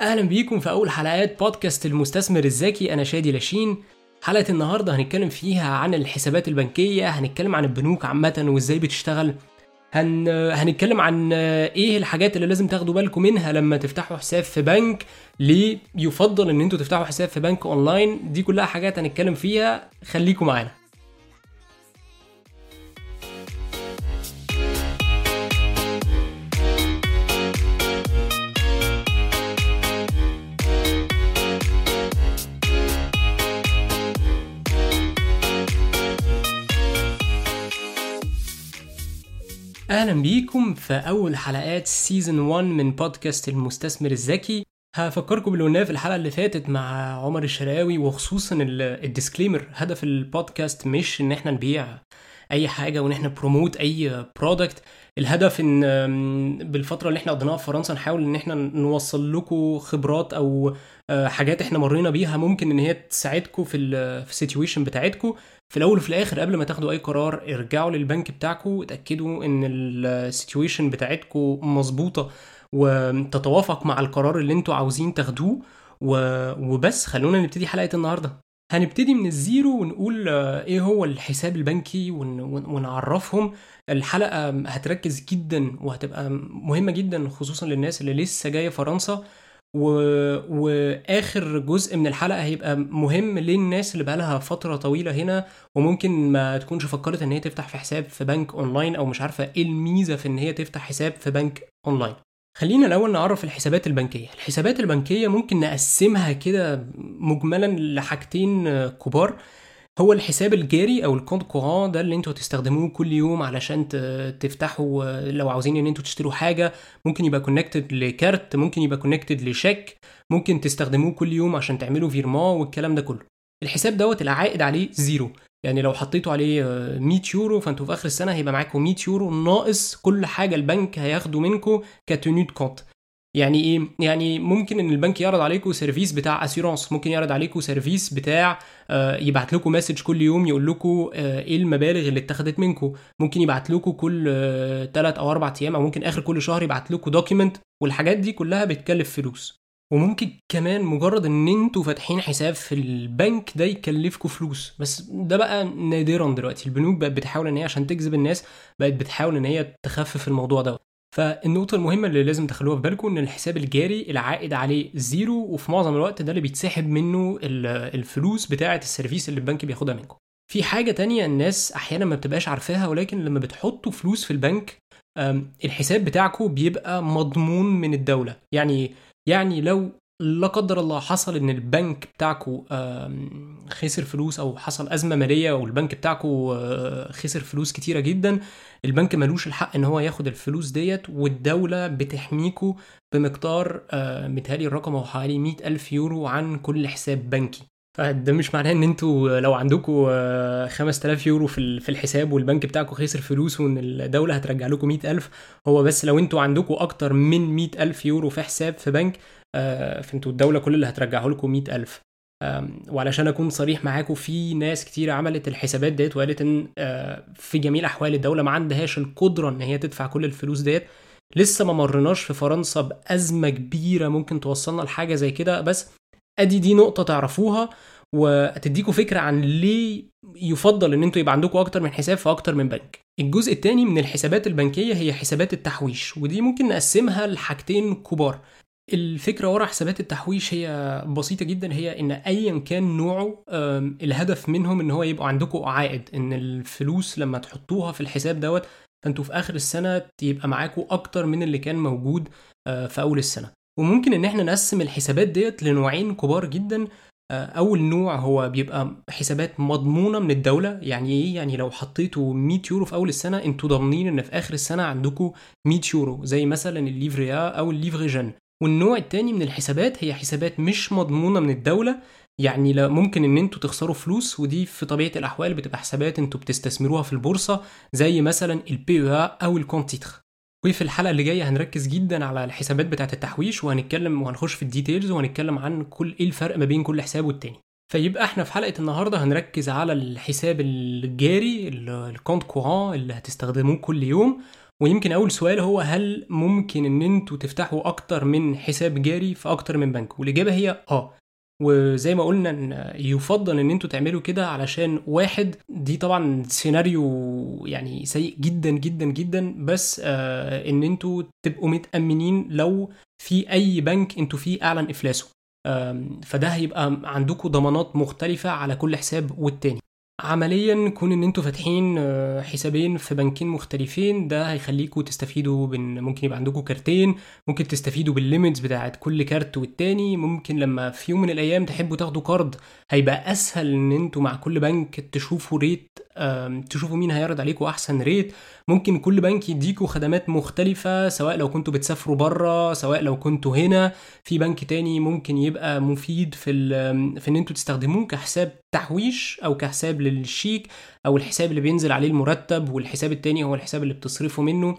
أهلا بيكم في أول حلقات بودكاست المستثمر الذكي أنا شادي لاشين. حلقة النهارده هنتكلم فيها عن الحسابات البنكية هنتكلم عن البنوك عامة وإزاي بتشتغل. هن... هنتكلم عن إيه الحاجات اللي لازم تاخدوا بالكم منها لما تفتحوا حساب في بنك ليه يفضل إن أنتوا تفتحوا حساب في بنك أونلاين. دي كلها حاجات هنتكلم فيها. خليكم معانا. أهلا بيكم في أول حلقات season 1 من بودكاست المستثمر الذكي. هفكركم باللي قلناه في الحلقة اللي فاتت مع عمر الشراوي وخصوصا ال disclaimer هدف البودكاست مش إن إحنا نبيع أي حاجة وإن إحنا promote أي product الهدف إن بالفترة اللي إحنا قضيناها في فرنسا نحاول إن إحنا نوصل لكم خبرات أو حاجات إحنا مرينا بيها ممكن إن هي تساعدكم في في ال situation بتاعتكم. في الأول وفي الآخر قبل ما تاخدوا أي قرار ارجعوا للبنك بتاعكم وتاكدوا إن ال situation بتاعتكم مظبوطة وتتوافق مع القرار اللي أنتوا عاوزين تاخدوه. وبس خلونا نبتدي حلقة النهارده. هنبتدي من ال zero ونقول إيه هو الحساب البنكي؟ ونعرفهم. الحلقة هتركز جدا وهتبقى مهمة جدا خصوصا للناس اللي لسه جاية فرنسا. و... وآخر جزء من الحلقة هيبقى مهم للناس اللي بقالها فترة طويلة هنا وممكن ما تكونش فكرت إن هي تفتح في حساب في بنك أونلاين أو مش عارفة إيه الميزة في إن هي تفتح حساب في بنك أونلاين. خلينا الأول نعرف الحسابات البنكية. الحسابات البنكية ممكن نقسمها كده مجملا لحاجتين كبار. هو الحساب الجاري أو ال compte courant ده اللي أنتوا هتستخدموه كل يوم علشان تفتحوا لو عاوزين ان أنتوا تشتروا حاجة ممكن يبقى connected ل carte ممكن يبقى connected لشيك ممكن تستخدموه كل يوم عشان تعملوا virement والكلام ده كله. الحساب دوت العائد عليه zero يعني لو حطيتوا عليه 100 يورو فانتوا في آخر السنة هيبقى معاكم 100 يورو ناقص كل حاجة البنك هياخده منكم ك tenue de compte يعني إيه؟ يعني ممكن إن البنك يعرض عليكم service بتاع assurance ممكن يعرض عليكم service بتاع يبعت لكم message كل يوم يقول لكم إيه المبالغ اللي اتخذت منكم. ممكن يبعت لكم كل 3 أو 4 أيام أو ممكن آخر كل شهر يبعت لكم document والحاجات دي كلها بتكلف فلوس. وممكن كمان مجرد إن أنتوا فاتحين حساب في البنك ده يكلفكم فلوس. بس ده بقى نادرا دلوقتي. البنوك بقت بتحاول إن هي عشان تجذب الناس بقت بتحاول إن هي تخفف الموضوع ده فالنقطة المهمة اللي لازم تخلوها في بالكم إن الحساب الجاري العائد عليه zero وفي معظم الوقت ده اللي بيتسحب منه الفلوس بتاعة ال service اللي البنك بياخدها منكم. في حاجة تانية الناس أحيانا ما بتبقاش عارفاها ولكن لما بتحطوا فلوس في البنك الحساب بتاعكم بيبقى مضمون من الدولة يعني يعني لو لا قدر الله حصل إن البنك بتاعكم خسر فلوس أو حصل أزمة مالية والبنك بتاعكم خسر فلوس كتيرة جدا البنك ملوش الحق إن هو ياخد الفلوس ديت والدولة بتحميكوا بمقدار متهيألي الرقم هو حوالي 100 ألف يورو عن كل حساب بنكي. فده مش معناه إن أنتوا لو عندكم 5000 يورو في الحساب والبنك بتاعكم خسر فلوس وإن الدولة هترجع لكم 100000 هو بس لو أنتوا عندكم أكتر من 100000 يورو في حساب في بنك فانتوا الدولة كل اللي هترجعه لكم 100000 وعلشان أكون صريح معاكم في ناس كتير عملت الحسابات ديت وقالت إن في جميع الاحوال الدولة ما عندهاش القدرة إن هي تدفع كل الفلوس ديت. لسه ما مرناش في فرنسا بأزمة كبيرة ممكن توصلنا لحاجة زي كده بس أدي دي نقطة تعرفوها وتديكوا فكرة عن ليه يفضل إن أنتوا يبقى عندكم أكتر من حساب في أكتر من بنك. الجزء الثاني من الحسابات البنكية هي حسابات التحويش ودي ممكن نقسمها لحاجتين كبار. الفكرة ورا حسابات التحويش هي بسيطة جدا. هي إن ايا كان نوعه الهدف منهم إن هو يبقى عندكم عائد إن الفلوس لما تحطوها في الحساب دوت فأنتوا في آخر السنة يبقى معاكم أكتر من اللي كان موجود في أول السنة. وممكن إن إحنا نقسم الحسابات ديت لنوعين كبار جدا. أول نوع هو بيبقى حسابات مضمونة من الدولة. يعني إيه؟ يعني لو حطيتوا 100 يورو في أول السنة أنتوا ضامنين إن في آخر السنة عندكم 100 يورو زي مثلا ال livret A أو ال livret jeune والنوع التاني من الحسابات هي حسابات مش مضمونة من الدولة. يعني لا ممكن إن أنتوا تخسروا فلوس ودي في طبيعة الأحوال بتبقى حسابات أنتوا بتستثمروها في البورصة زي مثلا ال PEA أو ال compte-titres وفي الحلقة اللي جاية هنركز جدا على الحسابات بتاعة التحويش وهنتكلم وهنخش في ال details وهنتكلم عن كل إيه الفرق ما بين كل حساب والتاني. فيبقى إحنا في حلقة النهارده هنركز على الحساب الجاري ال compte courant اللي هتستخدموه كل يوم. ويمكن أول سؤال هو هل ممكن إن أنتوا تفتحوا أكتر من حساب جاري في أكتر من بنك؟ والإجابة هي آه. وزي ما قلنا إن يفضل إن أنتوا تعملوا كده علشان واحد دي طبعا سيناريو يعني سيء جدا جدا جدا. بس آه إن أنتوا تبقوا متأمنين لو في أي بنك أنتوا فيه أعلن إفلاسه. فده هيبقى عندكم ضمانات مختلفة على كل حساب والتاني. عمليا كون إن أنتوا فاتحين آه، حسابين في بنكين مختلفين ده هيخليكم تستفيدوا بإن ممكن يبقى عندكم كارتين ممكن تستفيدوا بال limits بتاعت كل كارت والتاني ممكن لما في يوم من الأيام تحبوا تاخدوا كارد هيبقى أسهل إن أنتوا مع كل بنك تشوفوا rate تشوفوا مين هيعرض عليكم أحسن rate ممكن كل بنك يديكوا خدمات مختلفة سواء لو كنتوا بتسافروا بره سواء لو كنتوا هنا. في بنك تاني ممكن يبقى مفيد في في إن أنتوا تستخدموه كحساب تحويش أو كحساب للشيك أو الحساب اللي بينزل عليه المرتب والحساب التاني هو الحساب اللي بتصرفوا منه.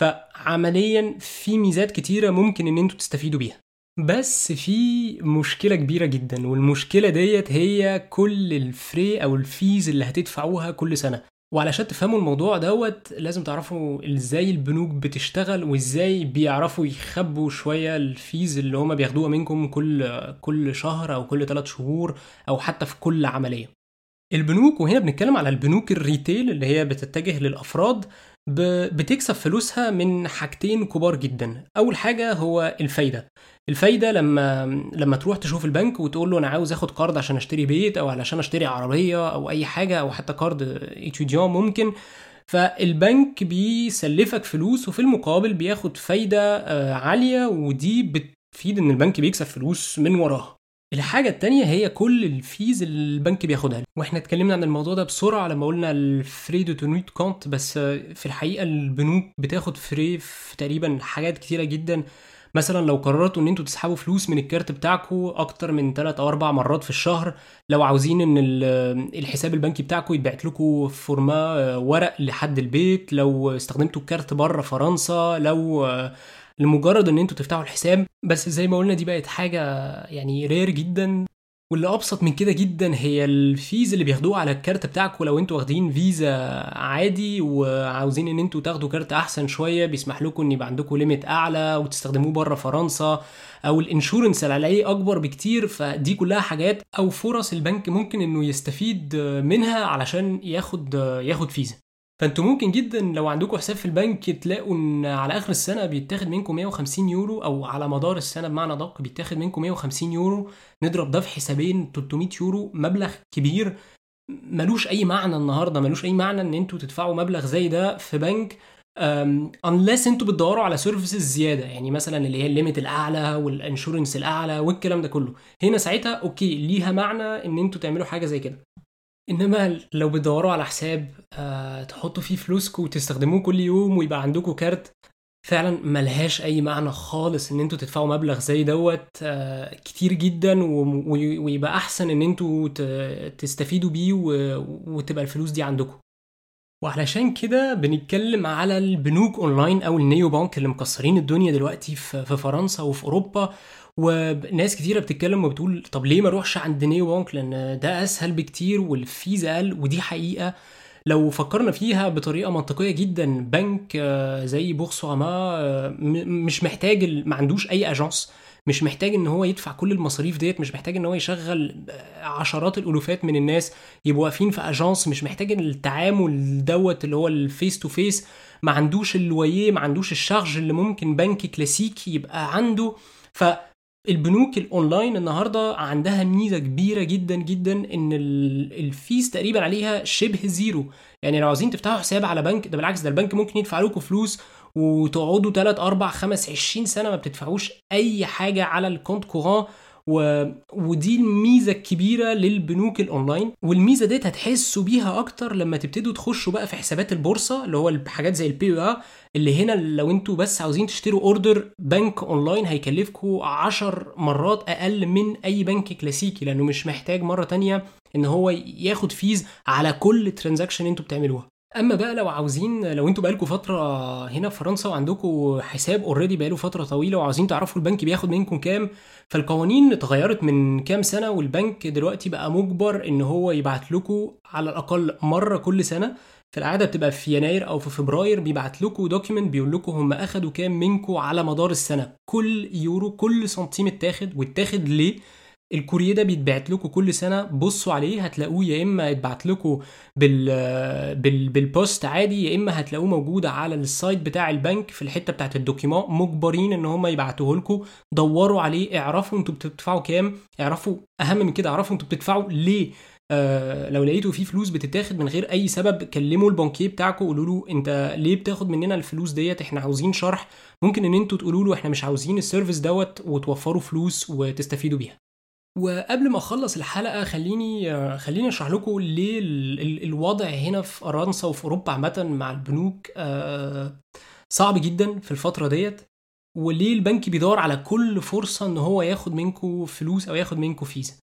فعمليا في ميزات كتيرة ممكن إن أنتوا تستفيدوا بيها. بس في مشكلة كبيرة جدا والمشكلة ديت هي كل ال frais أو ال fees اللي هتدفعوها كل سنة. وعلشان تفهموا الموضوع دوت لازم تعرفوا إزاي البنوك بتشتغل وازاي بيعرفوا يخبوا شوية ال fees اللي هما بياخدوها منكم كل كل شهر أو كل ثلاث شهور أو حتى في كل عملية. البنوك وهنا بنتكلم على البنوك ال retail اللي هي بتتجه للأفراد بتكسب فلوسها من حاجتين كبار جدا. أول حاجة هو الفايدة. الفايدة لما لما تروح تشوف البنك وتقول له أنا عاوز آخد قرض عشان أشتري بيت أو علشان أشتري عربية أو أي حاجة أو حتى قرض étudiant ممكن فالبنك بيسلفك فلوس وفي المقابل بياخد فايدة آه، عالية ودي بتفيد إن البنك بيكسب فلوس من وراها. الحاجة التانية هي كل ال fees اللي البنك بياخدها وإحنا اتكلمنا عن الموضوع ده بسرعة لما قلنا ال frais de tenue de compte بس في الحقيقة البنوك بتاخد frais في تقريبا حاجات كتيرة جدا. مثلا لو قررتوا إن أنتوا تسحبوا فلوس من الكارت بتاعكم أكتر من 3 أو 4 مرات في الشهر لو عاوزين إن الحساب البنكي بتاعكم يتبعت لكم format ورق لحد البيت لو استخدمتوا الكارت بره فرنسا لو لمجرد إن أنتوا تفتحوا الحساب بس زي ما قلنا دي بقت حاجة يعني rare جدا واللي أبسط من كده جدا هي ال fees اللي بياخدوها على الكارت بتاعكم. لو أنتوا واخدين فيزا عادي وعاوزين ان أنتوا تاخدوا كارت أحسن شوية بيسمح لكم إن يبقى عندكم limit أعلى وتستخدموه بره فرنسا أو الإنشورنس اللي عليه أكبر بكتير. فدي كلها حاجات أو فرص البنك ممكن إنه يستفيد منها علشان ياخد ياخد فيزا. فانتوا ممكن جدا لو عندكم حساب في البنك تلاقوا إن على آخر السنة بيتاخد منكم 150 يورو أو على مدار السنة بمعنى دق بيتاخد منكم 150 يورو. نضرب ده في حسابين 300 يورو مبلغ كبير. ملوش أي معنى النهارده ملوش أي معنى إن أنتوا تدفعوا مبلغ زي ده في بنك. unless أنتوا بتدوروا على services زيادة يعني مثلا اللي هي ال limit الأعلى وال insurance الأعلى والكلام ده كله. هنا ساعتها okay ليها معنى إن أنتوا تعملوا حاجة زي كده. إنما لو بتدوروا على حساب آه تحطوا فيه فلوسكم وتستخدموه كل يوم ويبقى عندكم كارت فعلا ملهاش أي معنى خالص إن أنتوا تدفعوا مبلغ زي دوت آه كتير جدا ويبقى أحسن إن أنتوا تستفيدوا بيه وتبقى الفلوس دي عندكم. وعلشان كده بنتكلم على البنوك أونلاين أو ال néobanque اللي مكسرين الدنيا دلوقتي في فرنسا وفي أوروبا. وناس كتيرة بتتكلم وبتقول طب ليه ما أروحش عند néobanque؟ لأن ده أسهل بكتير وال fees أقل ودي حقيقة. لو فكرنا فيها بطريقة منطقية جدا بنك آه، زي Boursorama آه، مش محتاج ما عندوش أي agence مش محتاج إن هو يدفع كل المصاريف ديت مش محتاج إن هو يشغل آه، عشرات الألوفات من الناس يبقوا واقفين في agence مش محتاج التعامل دوت اللي هو ال face to face ما عندوش الويه ما عندوش ال charges اللي ممكن بنك كلاسيكي يبقى عنده. ف البنوك الأونلاين النهارده عندها ميزة كبيرة جدا جدا إن ال fees تقريبا عليها شبه zero. يعني لو عايزين تفتحوا حساب على بنك ده بالعكس ده البنك ممكن يدفع لكم فلوس وتقعدوا 3 4 5 20 سنة ما بتدفعوش أي حاجة على ال compte courant و... ودي الميزة الكبيرة للبنوك الأونلاين والميزة ديت هتحسوا بيها أكتر لما تبتدوا تخشوا بقى في حسابات البورصة اللي هو الحاجات زي ال PEA أو اللي هنا لو أنتوا بس عاوزين تشتروا order بنك أونلاين هيكلفكم 10 مرات أقل من أي بنك كلاسيكي لأنه مش محتاج مرة تانية إن هو ياخد fees على كل transaction أنتوا بتعملوها. أما بقى لو عاوزين لو أنتوا بقالكم فترة هنا في فرنسا وعندكم حساب already بقاله فترة طويلة وعاوزين تعرفوا البنك بياخد منكم كام فالقوانين اتغيرت من كام سنة والبنك دلوقتي بقى مجبر إن هو يبعت لكم على الأقل مرة كل سنة. في العادة بتبقى في يناير أو في فبراير بيبعت لكم document بيقول لكم هم أخدوا كام منكم على مدار السنة. كل يورو كل سنتيم اتاخد واتاخد ليه؟ ال courrier ده بيتبعت لكم كل سنه بصوا عليه هتلاقوه يا إما يتبعت لكم بال بال بال poste عادي يا إما هتلاقوه موجود على ال site بتاع البنك في الحته بتاعت ال documents مجبرين إن هم يبعتوه لكم. دوروا عليه اعرفوا أنتوا بتدفعوا كام اعرفوا أهم من كده اعرفوا أنتوا بتدفعوا ليه. آه لو لقيتوا في فلوس بتتاخد من غير أي سبب كلموا البنكيه بتاعكم قولوا له أنت ليه بتاخد مننا الفلوس ديت؟ إحنا عاوزين شرح. ممكن إن أنتوا تقولوا له إحنا مش عاوزين السيرفيس دوت وتوفروا فلوس وتستفيدوا بيها. وقبل ما أخلص الحلقة خليني خليني أشرح لكم ليه الوضع هنا في فرنسا وفي أوروبا عامة مع البنوك صعب جدا في الفترة ديت وليه البنك بيدور على كل فرصة إن هو ياخد منكم فلوس أو ياخد منكم فيزا.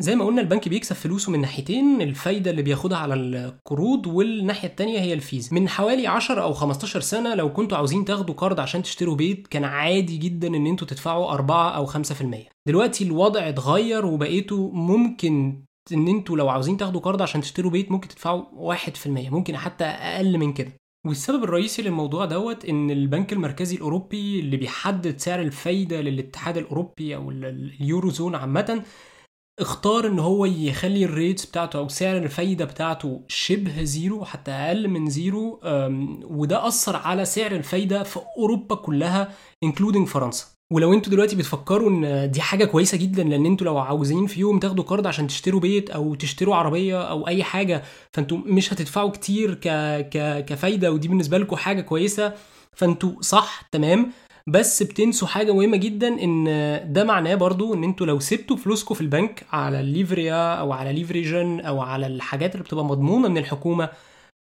زي ما قلنا البنك بيكسب فلوسه من ناحيتين الفايدة اللي بياخدها على القروض والناحية التانية هي الفيزا. من حوالي 10 أو 15 سنة لو كنتوا عاوزين تاخدوا قرض عشان تشتروا بيت كان عادي جدا إن أنتوا تدفعوا 4 أو 5% دلوقتي الوضع اتغير وبقيتوا ممكن إن أنتوا لو عاوزين تاخدوا قرض عشان تشتروا بيت ممكن تدفعوا 1% ممكن حتى أقل من كده. والسبب الرئيسي للموضوع دوت إن البنك المركزي الأوروبي اللي بيحدد سعر الفايدة للاتحاد الأوروبي أو ال Eurozone عامة اختار إن هو يخلي ال rates بتاعته أو سعر الفايدة بتاعته شبه zero حتى أقل من zero وده أثر على سعر الفايدة في أوروبا كلها including فرنسا. ولو أنتوا دلوقتي بتفكروا إن دي حاجة كويسة جدا لأن أنتوا لو عاوزين في يوم تاخدوا قرض عشان تشتروا بيت أو تشتروا عربية أو أي حاجة فانتوا مش هتدفعوا كتير ك... ك... كفايدة ودي بالنسبة لكم حاجة كويسة. فانتوا صح تمام. بس بتنسوا حاجة مهمة جدا إن ده معناه برضو إن أنتوا لو سبتوا فلوسكم في البنك على ال Livret A أو على Livret Jeune أو على الحاجات اللي بتبقى مضمونة من الحكومة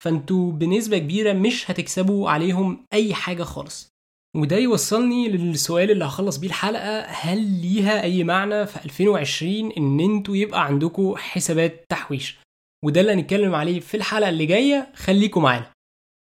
فانتوا بنسبة كبيرة مش هتكسبوا عليهم أي حاجة خالص. وده يوصلني للسؤال اللي هخلص بيه الحلقة هل ليها أي معنى في 2020 إن أنتوا يبقى عندكم حسابات تحويش؟ وده اللي هنتكلم عليه في الحلقة اللي جاية خليكم معانا.